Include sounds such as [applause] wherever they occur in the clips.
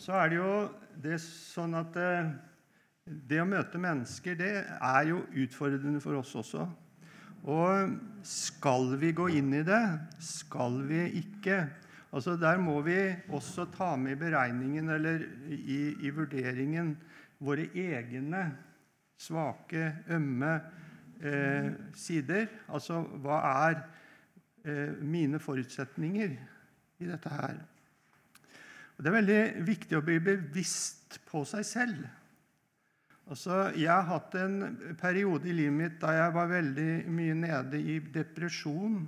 så er det jo det sånn at eh, det å møte mennesker, det er jo utfordrende for oss også. Og skal vi gå inn i det? Skal vi ikke? Altså Der må vi også ta med i beregningen eller i, i vurderingen våre egne svake, ømme eh, sider. Altså hva er eh, mine forutsetninger i dette her? Og Det er veldig viktig å bli bevisst på seg selv. Altså, jeg har hatt en periode i livet mitt da jeg var veldig mye nede i depresjon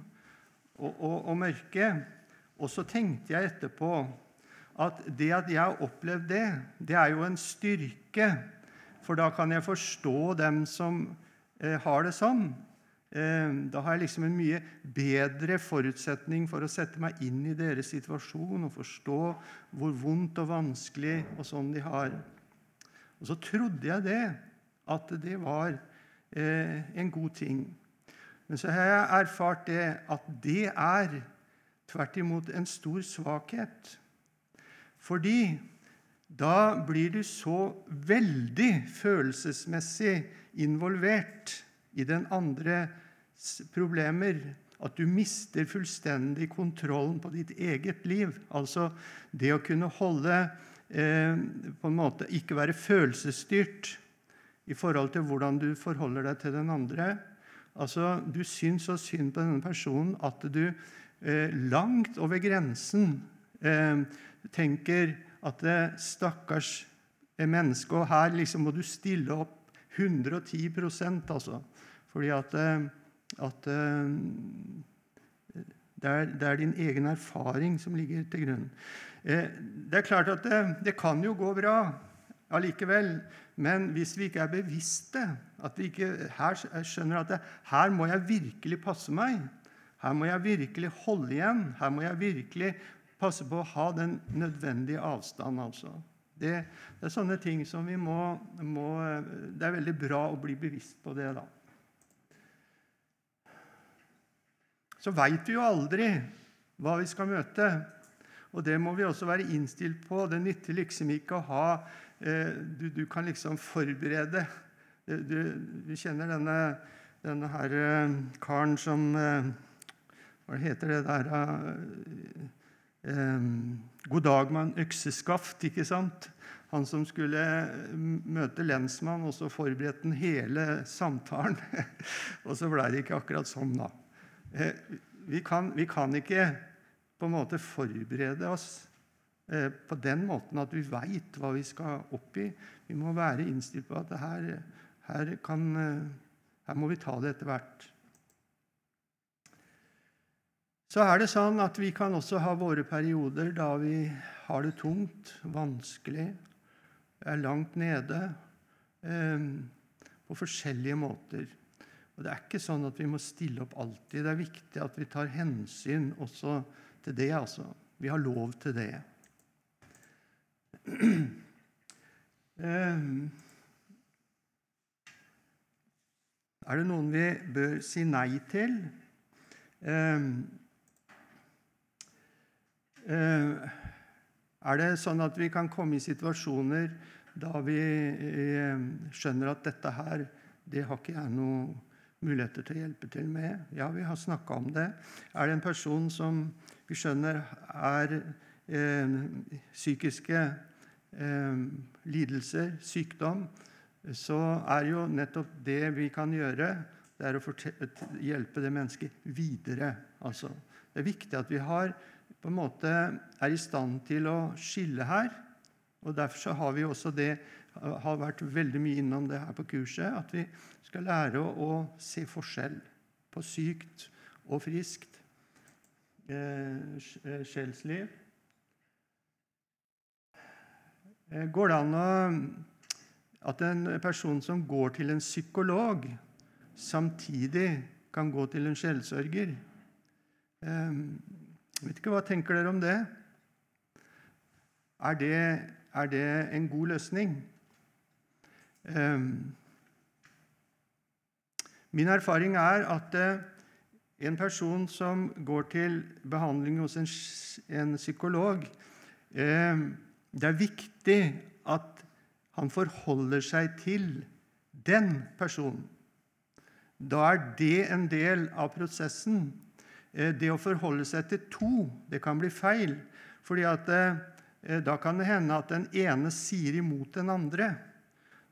og, og, og mørke. Og så tenkte jeg etterpå at det at jeg har opplevd det, det er jo en styrke. For da kan jeg forstå dem som eh, har det sånn. Eh, da har jeg liksom en mye bedre forutsetning for å sette meg inn i deres situasjon og forstå hvor vondt og vanskelig og sånn de har. Og så trodde jeg det, at det var eh, en god ting. Men så har jeg erfart det at det er tvert imot en stor svakhet. Fordi da blir du så veldig følelsesmessig involvert i den andres problemer at du mister fullstendig kontrollen på ditt eget liv. Altså det å kunne holde eh, på en måte Ikke være følelsesstyrt i forhold til hvordan du forholder deg til den andre. Altså, Du syns så synd på denne personen at du eh, langt over grensen eh, tenker at det eh, stakkars menneske Og her liksom må du stille opp 110% altså. Fordi at, eh, at eh, det, er, det, er, din egen erfaring som ligger til grunn. Eh, det er klart at det, det kan jo gå bra allikevel. Men hvis vi ikke er bevisste, at vi ikke her skjønner at det, her må jeg virkelig passe meg, her må jeg virkelig holde igjen, her må jeg virkelig passe på å ha den nødvendige avstand. altså. Det, det, er sånne ting som vi må, må, Det er veldig bra å bli bevisst på det, da. Så veit vi jo aldri hva vi skal møte. Og det må vi også være innstilt på. Det nytter liksom ikke å ha eh, du, du, kan liksom forberede Du, du, kjenner denne, denne her eh, karen som eh, Hva heter det der eh, God dag med en økseskaft. ikke sant? Han som skulle møte lensmann, og så forberedte han hele samtalen. [laughs] og så ble det ikke akkurat sånn, da. Eh, vi kan, vi kan, ikke på en måte forberede oss eh, på den måten at vi veit hva vi skal opp i. Vi må være innstilt på at her, her, kan, eh, her må vi ta det etter hvert. Så er det sånn at vi kan også ha våre perioder da vi har det tungt, vanskelig, er langt nede, på forskjellige måter. Og Det er ikke sånn at vi må stille opp alltid. Det er viktig at vi tar hensyn også til det. altså. Vi har lov til det. [clears throat] Eh, er det noen vi bør si nei til? Eh, Eh, er det sånn at vi kan komme i situasjoner da vi skjønner at dette her, det har ikke jeg noen muligheter til å hjelpe til med? Ja, vi har snakka om det. Er det en person som vi skjønner er eh, psykiske eh, lidelser, sykdom, så er jo nettopp det vi kan gjøre, det er å hjelpe det mennesket videre. Altså, det er viktig at vi har på en måte er i stand til å skille her. Og Derfor så har vi også det, har vært veldig mye innom det her på kurset, at vi skal lære å, å se forskjell på sykt og friskt eh, eh sjelsliv. Eh, går det an å at en person som går til en psykolog, samtidig kan gå til en sjelsørger? Eh, vet ikke, Hva tenker dere om det? Er det, er det en god løsning? Um, min erfaring er at uh, en person som går til behandling hos en, psykolog, uh, det er viktig at han forholder seg til den personen. Da er det en del av prosessen. Eh, det å forholde seg til to det kan bli feil. fordi at eh, Da kan det hende at den ene sier imot den andre.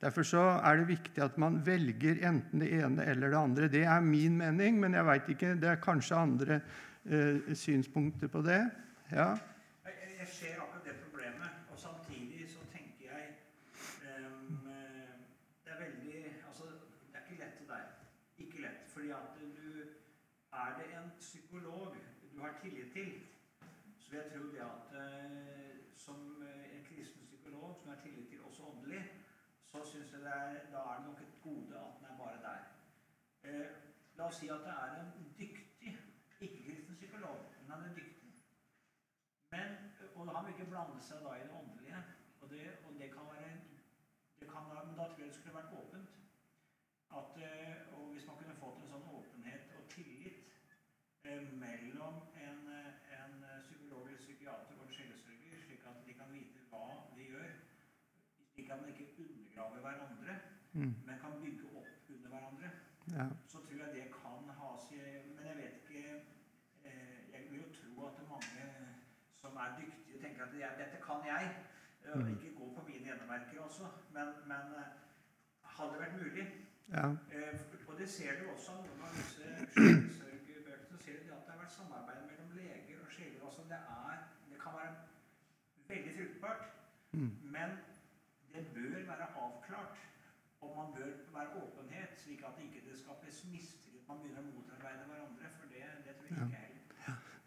Derfor er det viktig at man velger enten det ene eller det andre. Det er min mening, men jeg vet ikke, det er kanskje andre eh, synspunkter på det. Ja. Jeg ser akkurat det problemet, og samtidig så tenker jeg um, Det er veldig Altså, det er ikke lett til deg. Ikke lett. Fordi at du Er det en psykolog du har tillit til, så vil jeg tro det at uh, som en kristen psykolog som har tillit til så syns jeg det er, da er det nok et gode at den er bare der. Eh, la oss si at det er en dyktig ikke-kristen psykolog, men han er dyktig. Men, og han vil ikke blande seg da i det åndelige. Og det, og det kan være det kan, Men da tror jeg det skulle vært åpent. At, og hvis man kunne fått en sånn åpenhet og tillit eh, mellom en, en, psykolog eller psykiater og en sjelesørger, slik at de kan vite hva de gjør, slik at man ikke undergraver hverandre, mm. men kan bygge opp under hverandre, ja. så tror jeg det kan ha seg Men jeg vet ikke eh, Jeg vil jo tro at mange som er dyktige, tenker at jeg, dette kan jeg. Mm. Ikke gå på mine enemerker også, men, men hadde det vært mulig ja. eh, Og det ser du også av noen av disse sjelesørgebøkene. ser du at det har vært samarbeid mellom leger og sjeler. Altså det, er, det kan være veldig fruktbart, mm. men det bør være avklart. Man bør være åpenhet, slik at det ikke skapes mistillit. Man begynner å motarbeide hverandre. For det, det tror jeg ikke er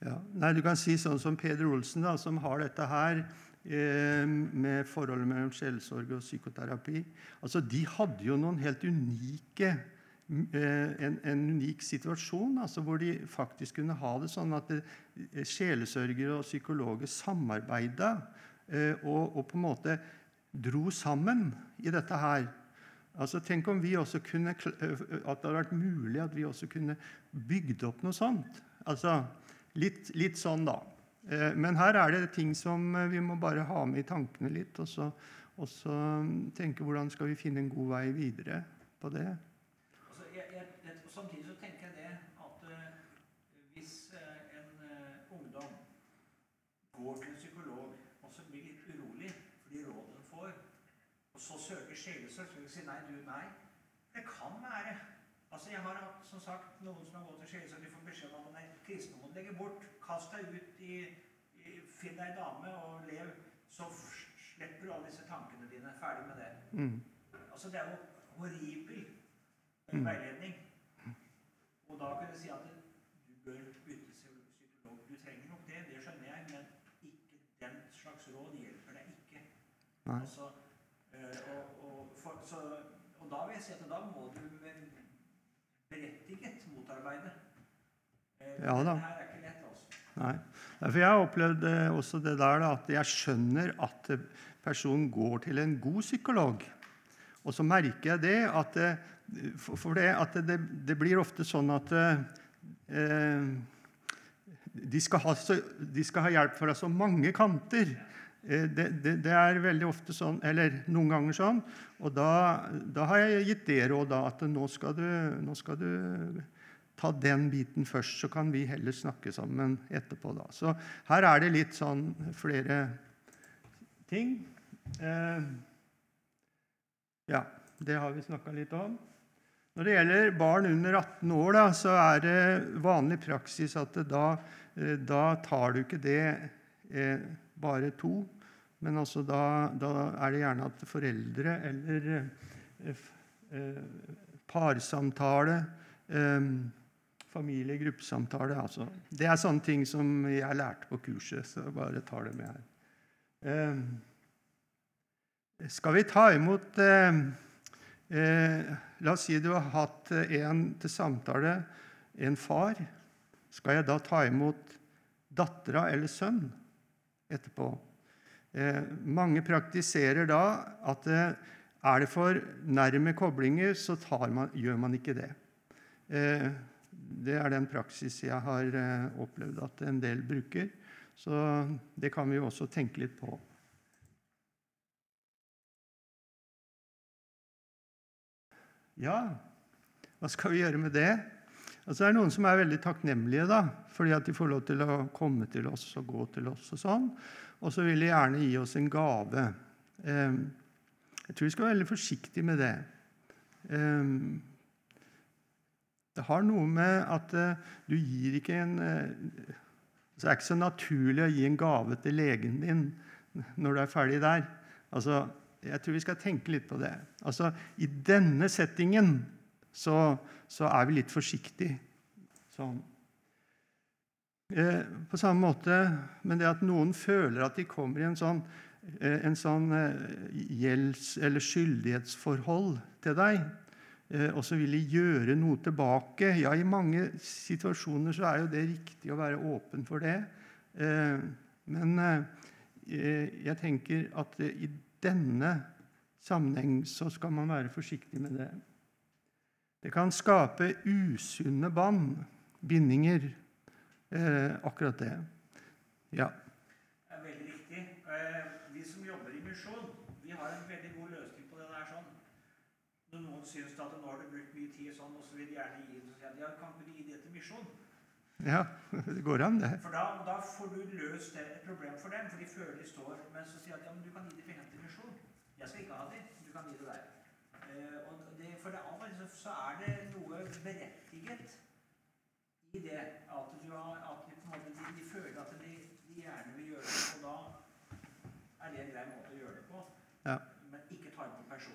ja. Nei, Du kan si sånn som Peder Olsen, da, som har dette her eh, med forholdet mellom sjelesorg og psykoterapi. Altså, De hadde jo noen helt unike eh, en, en, unik situasjon altså, hvor de faktisk kunne ha det sånn at eh, sjelesørgere og psykologer samarbeida eh, og, og, på en måte dro sammen i dette her. Altså, tenk om vi også kunne, at det hadde vært mulig at vi også kunne bygd opp noe sånt. Altså, Litt, litt sånn, da. Eh, men her er det ting som eh, vi må bare ha med i tankene litt. Og så, og så mm, tenke hvordan skal vi finne en god vei videre på det. Altså, jeg, jeg, samtidig så tenker jeg det at uh, hvis uh, en uh, ungdom går til en psykolog og så blir litt urolig for de rådene den får, og så søker sjelesørg, så vil si nei, du, nei. Det kan være Altså, Jeg har hatt som sagt, noen som har gått til Skjeie, så de får beskjed om at nei, kristne må legge bort. Kast deg ut i, i Finn deg dame og lev. Så slipper du alle disse tankene dine. Ferdig med det. Mm. Altså, Det er jo horribel mm. veiledning. Og da kunne jeg si at du bør bytte psykolog. Du trenger nok det, det skjønner jeg, men ikke den slags råd hjelper deg ikke. Altså, øh, og, og, for, så, og da vil jeg si at da må du berettiget motarbeide. Eh, ja da. Her er ikke lett, altså. Nei. For Jeg har opplevd eh, også det der da, at jeg skjønner at personen går til en god psykolog. Og så merker jeg det at, eh, for det, at det, det blir ofte sånn at eh, de, skal ha, de, skal ha, hjelp fra så mange kanter. Eh, det, det, det, er veldig ofte sånn, eller noen ganger sånn. Og da, da har jeg gitt det råd at nå skal, du, nå skal, du, ta den biten først, så kan vi heller snakke sammen etterpå. da. Så her er det litt sånn flere ting. Eh, ja, det har vi snakka litt om. Når det gjelder barn under 18 år, da, så er det vanlig praksis at da, eh, da tar du ikke det eh, bare to, men altså da, da, er det gjerne at foreldre eller eh, eh, parsamtale, eh, familiegruppesamtale altså. Det er sånne ting som jeg lærte på kurset, så jeg bare tar det med her. Eh, skal vi ta imot eh, La oss si du har hatt en til samtale, en far. Skal jeg da ta imot dattera eller sønn etterpå? Eh, mange praktiserer da at eh, er det for nærme koblinger, så man, gjør man ikke det. Eh, det er den praksis jeg har opplevd at en del bruker. Så det kan vi jo også tenke litt på. Ja, hva skal vi gjøre med det? Altså, det er noen som er veldig takknemlige da, fordi at de får lov til å komme til oss og gå til oss. Og sånn. Og så vil de gjerne gi oss en gave. Eh, jeg tror vi skal være veldig forsiktige med det. Eh, det har noe med at eh, du gir ikke en så altså, Det er ikke så naturlig å gi en gave til legen din når du er ferdig der. Altså, jeg tror vi skal tenke litt på det. Altså, I denne settingen så, så er vi litt forsiktige. Sånn. Eh, på samme måte, men det at noen føler at de kommer i en sånn, eh, en sånn eh, gjelds- eller skyldighetsforhold til deg, og så vil de gjøre noe tilbake. Ja, I mange situasjoner så er jo det riktig å være åpen for det. Men jeg tenker at i denne sammenheng så skal man være forsiktig med det. Det kan skape usunne bånd, bindinger, akkurat det. Ja. Det er veldig riktig. Vi som jobber i misjon, vi har en veldig god løsning på det der sånn. Når noen syns at nå har du brukt mye tid sånn, og så vil de gjerne gi det, så sier de ja, kan ikke du gi det til misjon? Ja, [laughs] det går an, det. For da, da får du løst et problem for dem, for de føler de står Men så sier de at ja, men du kan gi de pengene til misjon. Jeg skal ikke ha de, du kan gi det der. Eh, det, for det andre så er det noe berettiget i det at, du har, at de, de, de, føler at de, de, gjerne vil gjøre det, og da er det en grei måte å gjøre det på. Ja. Men ikke ta det på ikke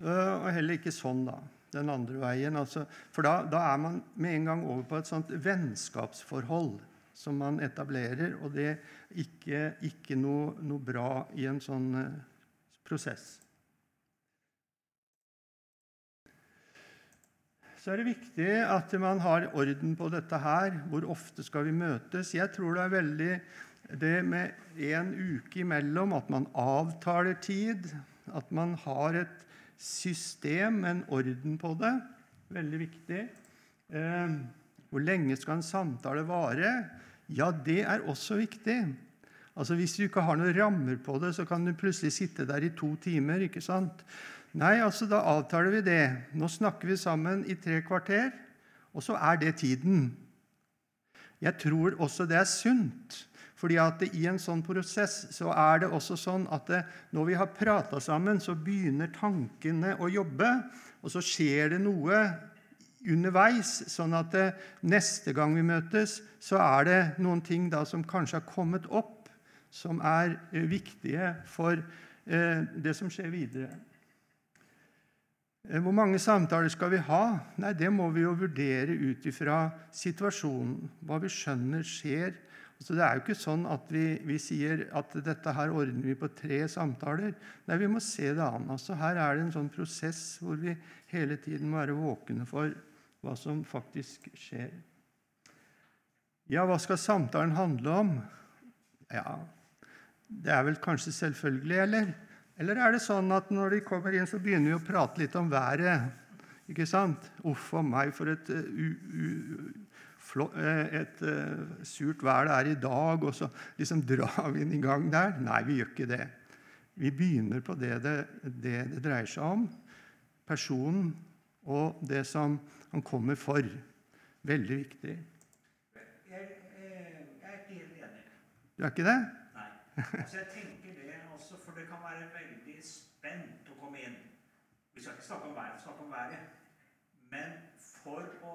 gjøre. og heller ikke sånn, da. Den andre veien. Altså, for da, da, er man med en gang over på et sånt vennskapsforhold som man etablerer, og det er ikke, ikke noe, noe, bra i en sånn uh, prosess. Så er det viktig at man har orden på dette her. Hvor ofte skal vi møtes? Jeg tror det er veldig det med en uke imellom, at man avtaler tid, at man har et system, en orden på det. Veldig viktig. Eh, hvor lenge skal en samtale vare? Ja, det er også viktig. Altså Hvis du ikke har noen rammer på det, så kan du plutselig sitte der i to timer. ikke sant? Nei, altså da avtaler vi det. Nå snakker vi sammen i tre kvarter, og så er det tiden. Jeg tror også det er sunt. Fordi at I en sånn prosess så er det også sånn at det, når vi har prata sammen, så begynner tankene å jobbe, og så skjer det noe underveis, sånn at det, neste gang vi møtes, så er det noen ting da som kanskje har kommet opp, som er eh, viktige for eh, det som skjer videre. Eh, hvor mange samtaler skal vi ha? Nei, Det må vi jo vurdere ut ifra situasjonen, hva vi skjønner skjer så Det er jo ikke sånn at vi, vi, sier at dette her ordner vi på tre samtaler. Nei, vi må se det an. Altså, her er det en sånn prosess hvor vi hele tiden må være våkne for hva som faktisk skjer. Ja, hva skal samtalen handle om? Ja, det er vel kanskje selvfølgelig, eller? Eller er det sånn at når de kommer inn, så begynner vi å prate litt om været? Ikke sant? Uff a meg, for et uh, u, Eh, et uh, surt vær det er i dag, og så liksom drar vi den i gang der. Nei, vi gjør ikke det. Vi begynner på det det, det det, dreier seg om. Personen og det som han kommer for. Veldig viktig. Jeg, jeg, jeg er ikke helt enig. Du er ikke det? Nei. Altså, jeg tenker det også, for det kan være veldig spent å komme inn. Vi skal ikke snakke om været, snakke om været. Men for å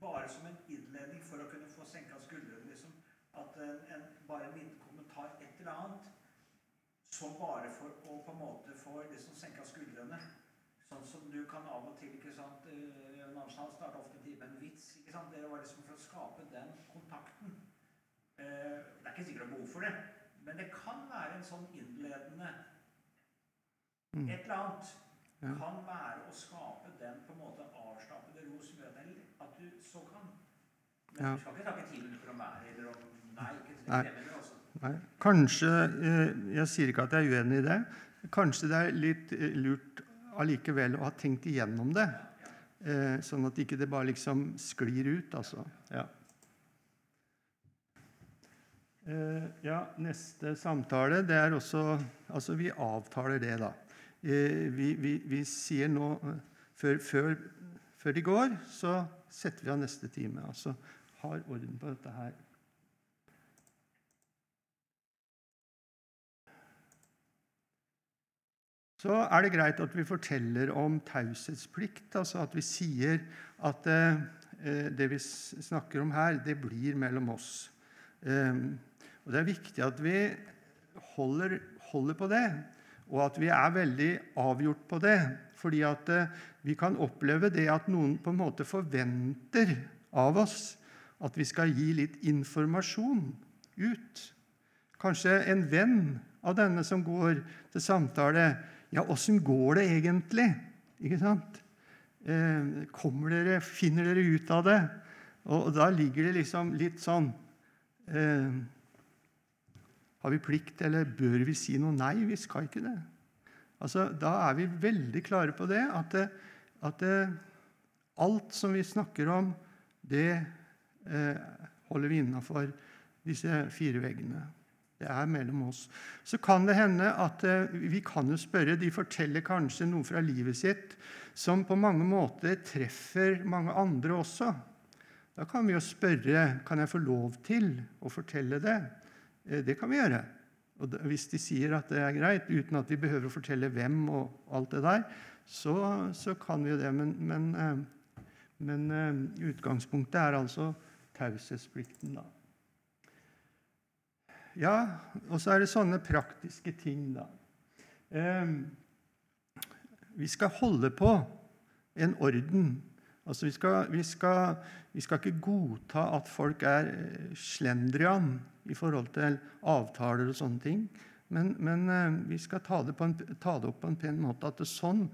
bare som en innledning for å kunne få senka skuldrene. Liksom. At en, en, bare en liten kommentar, et eller annet, som bare for å på en måte få liksom senka skuldrene. Sånn som du kan av og til ikke sant, uh, han starter ofte en time med en vits. ikke sant, Det var liksom for å skape den kontakten. Uh, det er ikke sikkert det er behov for det, men det kan være en sånn innledende mm. Et eller annet kan være å skape den på en måte avslappede ro som gjør at du så kan. Men ja. du skal ikke snakke ti minutter om været eller om Nei, ikke det minutter. Altså. Nei. Kanskje eh, Jeg sier ikke at jeg er uenig i det. Kanskje det er litt eh, lurt allikevel å ha tenkt igjennom det. Eh, sånn at ikke det bare liksom sklir ut. altså. Ja. Eh, ja, neste samtale, det er også Altså, vi avtaler det, da. Eh, vi, vi, vi sier nå før, før, før de går, så setter vi av neste time. Altså har orden på dette her. Så er det greit at vi forteller om taushetsplikt, altså at vi sier at eh, det vi snakker om her, det blir mellom oss. Eh, og Det er viktig at vi holder, holder, på det, og at vi er veldig avgjort på det. Fordi at eh, vi kan oppleve det at noen på en måte forventer av oss at vi skal gi litt informasjon ut. Kanskje en venn av denne som går til samtale, ja, åssen går det egentlig? Ikke sant? Eh, kommer dere, finner dere ut av det? Og, da ligger det liksom litt sånn eh, Har vi plikt, eller bør vi si noe? Nei, vi skal ikke det. Altså, da er vi veldig klare på det, at, at alt som vi snakker om, det eh, holder vi innafor disse fire veggene. Det er mellom oss. Så kan det hende at eh, vi kan jo spørre De forteller kanskje noe fra livet sitt som på mange måter treffer mange andre også. Da kan vi jo spørre kan jeg få lov til å fortelle det. Eh, det kan vi gjøre. Og Hvis de sier at det er greit, uten at vi behøver å fortelle hvem, og alt det der, så, så kan vi jo det. Men, men, eh, men utgangspunktet er altså taushetsplikten. da. Ja, og så er det sånne praktiske ting, da. Eh, vi skal holde på en orden. Altså, vi skal, vi, skal, vi skal, ikke godta at folk er eh, slendrian i forhold til avtaler og sånne ting. Men, men eh, vi skal ta det, en, ta det, opp på en pen måte. At det, sånn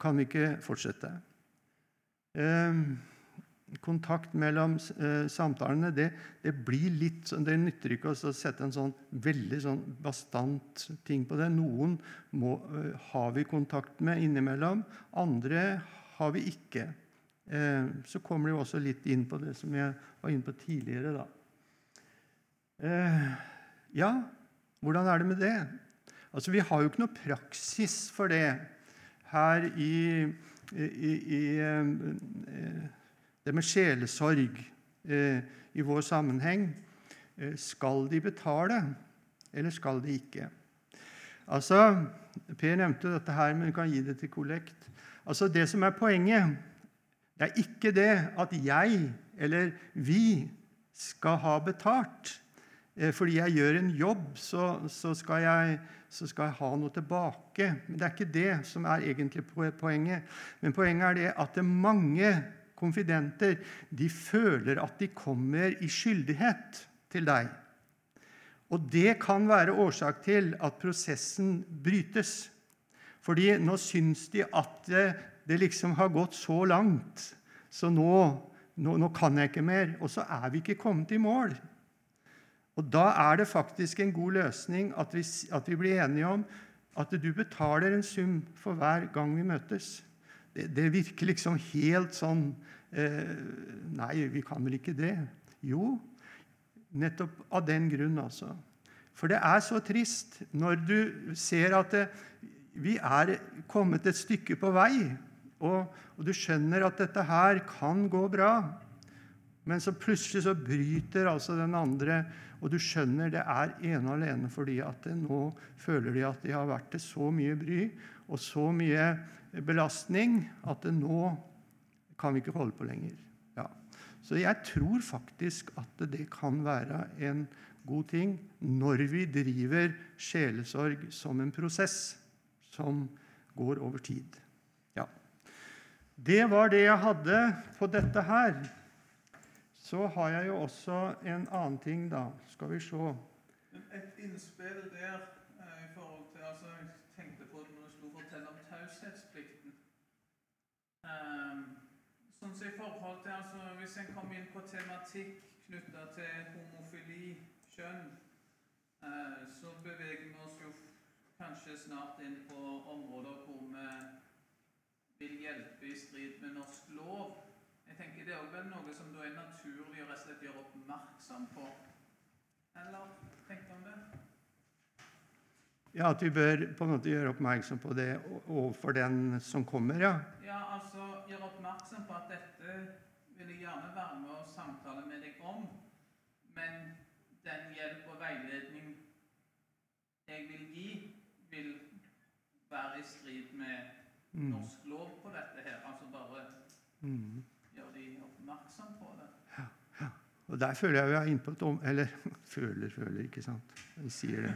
kan vi ikke fortsette. Eh, kontakt mellom eh, samtalene, det, det, blir litt sånn, Det nytter ikke å sette en sånn veldig sånn bastant ting på det. Noen må, eh, har vi kontakt med innimellom, andre har vi ikke. Eh, så kommer det jo også litt inn på det som jeg var inne på tidligere. da. Ja, hvordan er det med det? Altså, Vi har jo ikke noe praksis for det her i, i, i, i det med sjelesorg eh, i vår sammenheng. Eh, skal de betale, eller skal de ikke? Altså, Per nevnte dette her, men vi kan gi det til kollekt. Altså, Det som er poenget, det er ikke det at jeg eller vi skal ha betalt. Eh, fordi jeg gjør en jobb, så, så, skal jeg, så, skal jeg, ha noe tilbake. Men Det er ikke det som er egentlig poenget. Men poenget er det at det mange konfidenter de føler at de kommer i skyldighet til deg. Og det kan være årsak til at prosessen brytes. Fordi nå syns de at det, det liksom har gått så langt, så nå, nå, nå kan jeg ikke mer. Og så er vi ikke kommet i mål. Og Da er det faktisk en god løsning at vi, at vi blir enige om at du betaler en sum for hver gang vi møtes. Det, det virker liksom helt sånn eh, Nei, vi kan vel ikke det? Jo, nettopp av den grunn, altså. For det er så trist når du ser at det, vi er kommet et stykke på vei, og, og, du skjønner at dette her kan gå bra. Men så plutselig så bryter altså den andre, og du skjønner det er ene og alene fordi at nå føler de at de har vært til så mye bry og så mye belastning at nå kan vi ikke holde på lenger. Ja. Så jeg tror faktisk at det kan være en god ting når vi driver sjelesorg som en prosess som går over tid. Ja. Det var det jeg hadde på dette her. Så har jeg jo også en annen ting, da. Skal vi se. Et innspill der eh, i forhold til altså Jeg tenkte på når det sto 'fortell om taushetsplikten'. Um, sånn som i forhold til, altså Hvis en kommer inn på tematikk knytta til homofili, kjønn, eh, så beveger vi oss jo kanskje snart inn på områder hvor vi vil hjelpe i strid med norsk lov. Jeg tenker Det er vel noe som da er naturlig å gjøre oppmerksom på. Eller tenk om det. Ja, At vi bør på en måte gjøre oppmerksom på det overfor den som kommer, ja. Ja, altså gjøre oppmerksom på at dette vil jeg gjerne være med og samtale med deg om, men den hjelp og veiledning jeg vil gi, vil være i strid med Mm. norsk lov på dette her. Altså bare Mm. gjøre de oppmerksom på. Og der føler jeg vi er inne på et om... Eller [laughs] føler, føler, ikke sant? Vi sier det.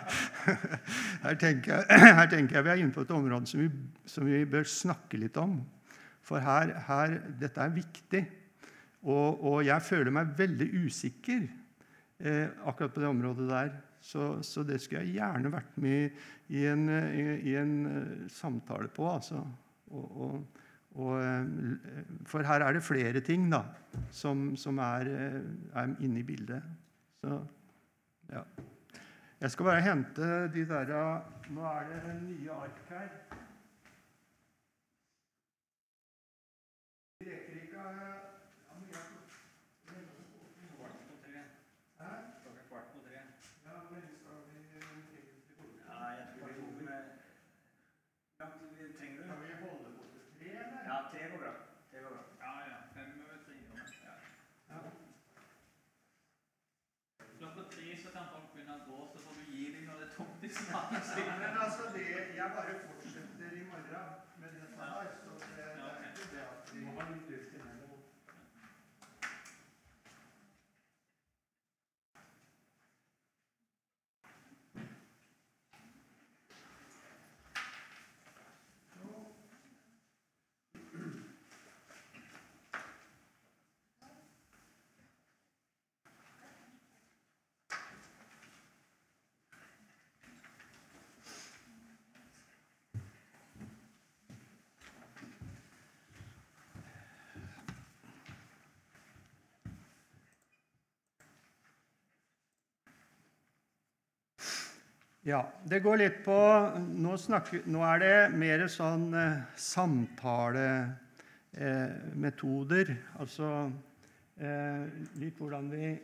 [laughs] her, tenker jeg, [clears throat] her tenker jeg vi er inne på et område som vi, som vi bør snakke litt om. For her, her Dette er viktig. Og, og jeg føler meg veldig usikker eh, akkurat på det området der. Så, så det skulle jeg gjerne vært med i en, i, en eh, samtale på. altså. Og, og, og, eh, for her er det flere ting da, som, som er, eh, er inne i bildet. Så, ja. Jeg skal bare hente de der Nå er det nye ark her. Vi rekker ikke ja, men jeg- Kvart på tre. Hæ? Klokka kvart på tre. Ja, hvor lenge skal vi egentlig holde på? Ja, jeg tror vi går med Hvor lang tid trenger du? Skal vi holde på til tre, eller? Ja, tre går bra. Tre går bra. Ja, ja. Fem over tre. Ja. Ja. Klokka tre så kan folk begynne å gå, så får du gi dem når Men altså, det, jeg bare fortsetter i morgen med dette her. Så det, det er ikke det at vi må ha litt luft innimellom. Ja, det går litt på Nå, snakker, nå er det mer sånn eh, samtalemetoder. Eh, altså eh, litt hvordan vi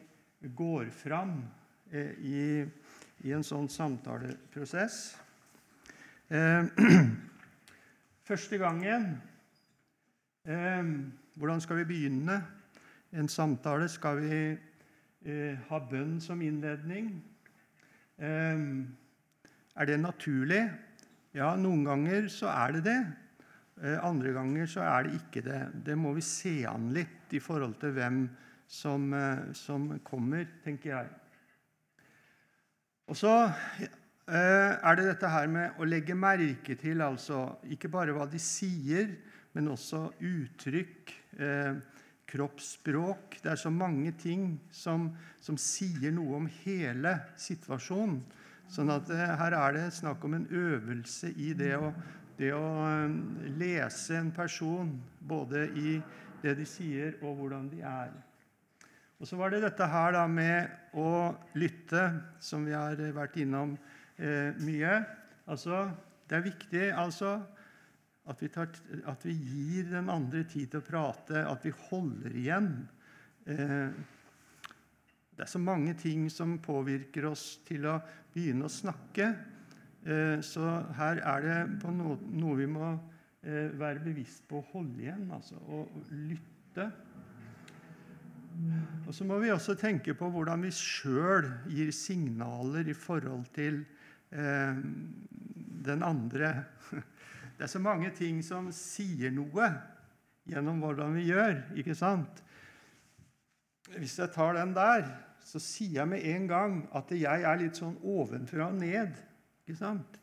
går fram eh, i, i en sånn samtaleprosess. Eh, [clears throat] første gangen eh, Hvordan skal vi begynne en samtale? Skal vi ha bønn som innledning? Eh, er det naturlig? Ja, noen ganger så er det det. Eh, Andre ganger så er det ikke det. Det må vi se an litt i forhold til hvem som, eh, som kommer, tenker jeg. Og så eh, er det dette her med å legge merke til altså ikke bare hva de sier, men også uttrykk, kroppsspråk. Det er så mange ting som, som sier noe om hele situasjonen. Sånn at eh, her er det snakk om en øvelse i det å, det å eh, lese en person, både i det de sier, og hvordan de er. Og så var det dette her da med å lytte, som vi har vært innom eh, mye. Altså, det er viktig altså, at, vi tar, at vi gir den andre tid til å prate, at vi holder igjen. Eh, det er så mange ting som påvirker oss til å begynne å snakke. Eh, Så her er det på no, noe vi må eh, være bevisst på å holde igjen, altså, og lytte. Og så må vi også tenke på hvordan vi sjøl gir signaler i forhold til eh, den andre. [laughs] Det er så mange ting som sier noe gjennom hvordan vi gjør, ikke sant? Hvis jeg tar den der, så sier jeg med en gang at jeg er litt sånn ovenfra og ned. Ikke sant?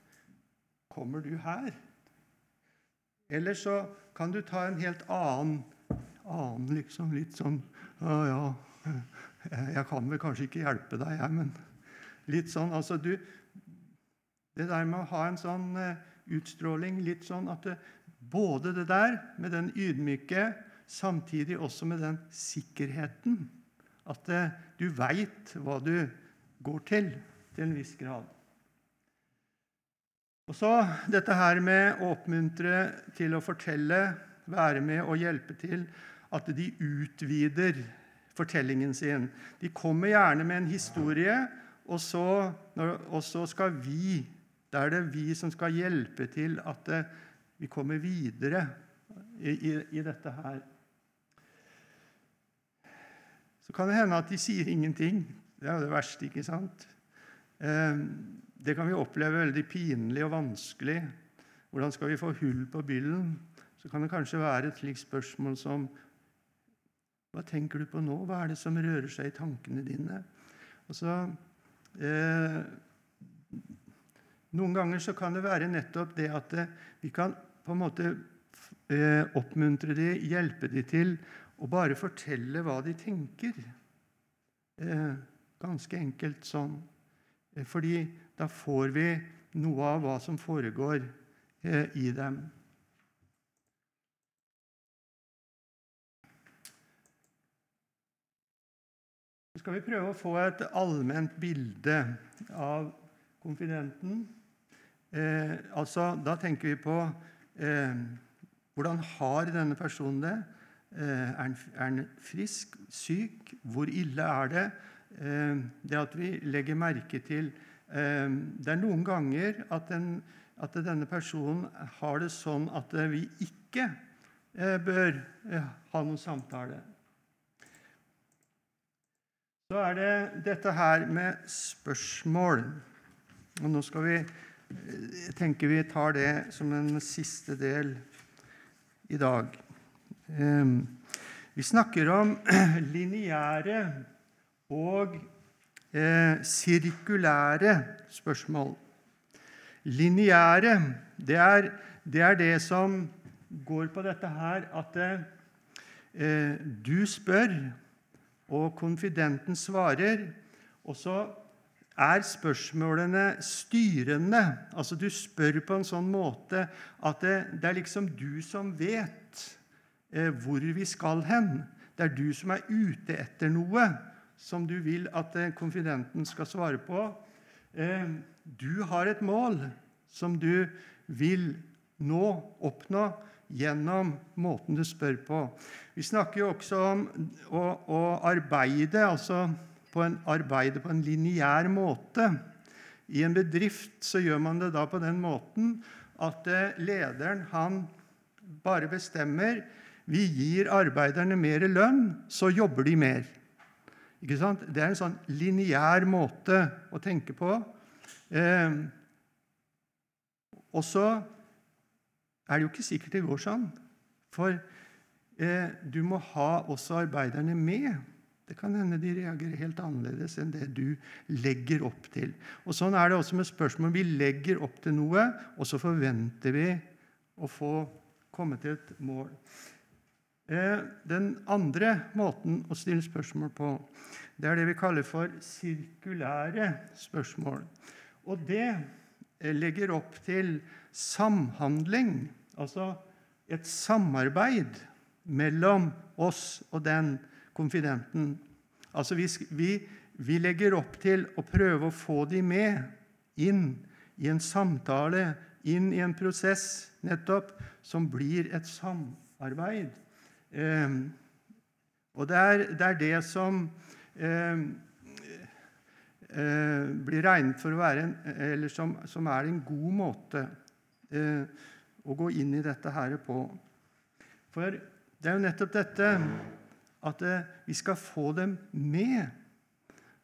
Kommer du her? Eller så kan du ta en helt annen, annen liksom litt sånn Å ja, jeg kan vel kanskje ikke hjelpe deg, jeg, men litt sånn Altså, du Det der med å ha en sånn eh, utstråling, litt sånn at det, både det der med den ydmyke, samtidig også med den sikkerheten at eh, du veit hva du går til, til en viss grad. Og så dette her med å oppmuntre til å fortelle, være med og hjelpe til at de utvider fortellingen sin. De kommer gjerne med en historie, og så, og så skal vi Da er det vi som skal hjelpe til at vi kommer videre i, i, i dette her. Så kan det hende at de sier ingenting. Det er jo det verste, ikke sant? Eh, det kan vi oppleve veldig pinlig og vanskelig. Hvordan skal vi få hull på byllen? Så kan det kanskje være et slikt spørsmål som Hva tenker du på nå? Hva er det som rører seg i tankene dine? Altså, eh, noen ganger så kan det være nettopp det at vi kan på en måte eh, oppmuntre dem, hjelpe dem til å bare fortelle hva de tenker. Eh, ganske enkelt sånn. Eh, fordi da får vi noe av hva som foregår eh, i dem. Så skal vi prøve å få et allment bilde av konfidenten. Altså, da tenker vi på hvordan har denne personen det? Eh, er han, frisk? Syk? Hvor ille er det? Eh, det at vi legger merke til eh, Det er noen ganger at, den, at, denne personen har det sånn at vi ikke bør ha noen samtale. Så er det dette her med spørsmål. Og nå skal vi jeg tenker vi tar det som en siste del i dag. Vi snakker om [clears throat] lineære og eh, sirkulære spørsmål. Lineære, det er, det er det som går på dette her at eh, du spør, og konfidenten svarer. Og så er spørsmålene styrende. Altså Du spør på en sånn måte at det, det er liksom du som vet eh, hvor vi skal hen. Det er du som er ute etter noe som du vil at eh, konfidenten skal svare på. Eh, du har et mål som du vil nå, oppnå, gjennom måten du spør på. Vi snakker jo også om å, å arbeide. altså på en, arbeide på en lineær måte. I en bedrift så gjør man det da på den måten at eh, lederen han bare bestemmer vi gir arbeiderne mer lønn, så jobber de mer. Ikke sant? Det er en sånn lineær måte å tenke på. Eh, og så er det jo ikke sikkert det går sånn. For eh, du må ha også arbeiderne med. Det kan hende de reagerer helt annerledes enn det du legger opp til. Og Sånn er det også med spørsmål. Vi legger opp til noe, og så forventer vi å få komme til et mål. Eh, den andre måten å stille spørsmål på, det er det vi kaller for sirkulære spørsmål. Og det eh, legger opp til samhandling, altså et samarbeid mellom oss og den konfidenten. Altså vi, vi, vi, legger opp til å prøve å få dem med inn i en samtale, inn i en prosess nettopp, som blir et samarbeid. Eh, og det er, det er, det som eh, eh, blir regnet for å være en, eller som, som er en god måte eh, å gå inn i dette her på. For det er jo nettopp dette at eh, vi skal få dem med.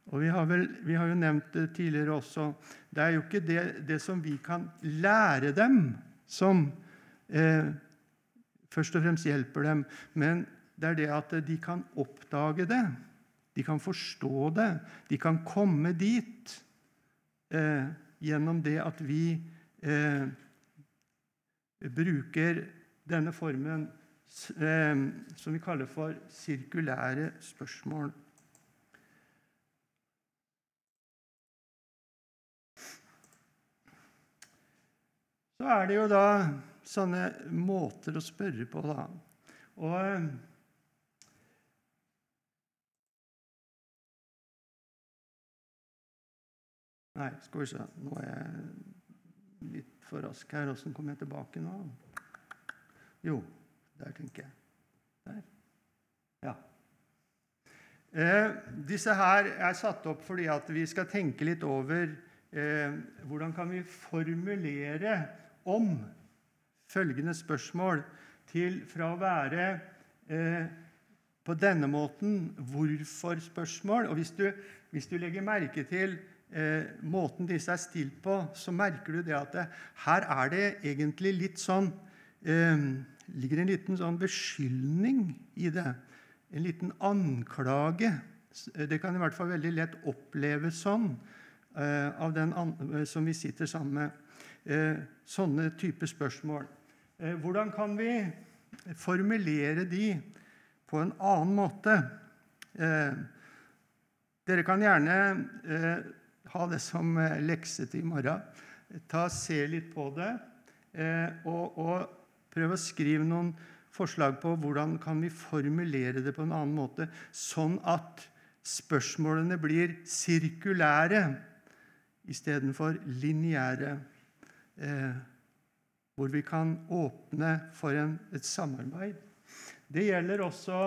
Og vi har, vel, vi har, jo nevnt det tidligere også. Det er jo ikke det, det som vi kan lære dem, som eh, først og fremst hjelper dem, men det er det at de kan oppdage det. De kan forstå det. De kan komme dit eh, gjennom det at vi eh, bruker denne formen eh, som vi kaller for sirkulære spørsmål. Så er det jo da sånne måter å spørre på, da. Og ehm, Nei, skal vi se Nå er jeg litt for rask her. Åssen kommer jeg tilbake nå? Jo, der, tenker jeg. Der. Ja. Eh, disse her er satt opp fordi at vi skal tenke litt over eh, hvordan kan vi formulere om følgende spørsmål til fra å være eh, på denne måten hvorfor-spørsmål. Og hvis du, hvis du, legger merke til eh, måten disse er stilt på, så merker du det at det, her er det egentlig litt sånn eh, ligger en liten sånn beskyldning i det. En liten anklage. Det kan i hvert fall veldig lett oppleves sånn eh, av den eh, som vi sitter sammen med. Eh, sånne typer spørsmål. Eh, hvordan kan vi formulere de på en annen måte? Eh, dere kan gjerne eh, ha det som lekse til i morgen. Ta Se litt på det. og, og Prøv å skrive noen forslag på hvordan kan vi formulere det på en annen måte, sånn at spørsmålene blir sirkulære istedenfor lineære. Eh, hvor vi kan åpne for en, et samarbeid. Det gjelder også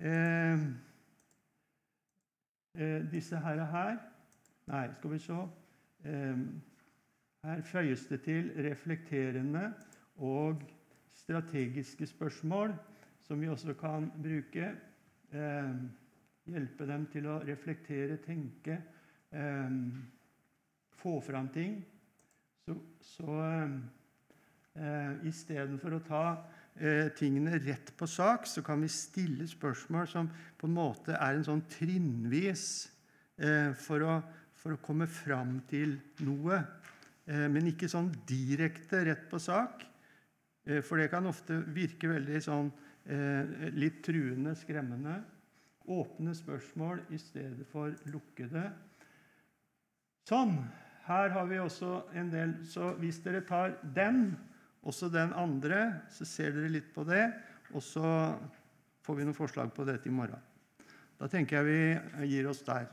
eh, eh, disse her og her. Nei, skal vi se eh, Her føyes det til reflekterende og strategiske spørsmål som vi også kan bruke. Eh, hjelpe dem til å reflektere, tenke, eh, få fram ting. Så, så eh, istedenfor å ta eh, tingene rett på sak, så kan vi stille spørsmål som på en måte er en sånn trinnvis eh, for, å, for, å, komme fram til noe. Eh, men ikke sånn direkte rett på sak. Eh, for det kan ofte virke veldig sånn eh, litt truende, skremmende. Åpne spørsmål i stedet for lukkede. Sånn. Her har vi også en del Så hvis dere tar den, også den andre, så ser dere litt på det. Og så får vi noen forslag på dette i morgen. Da tenker jeg vi gir oss der.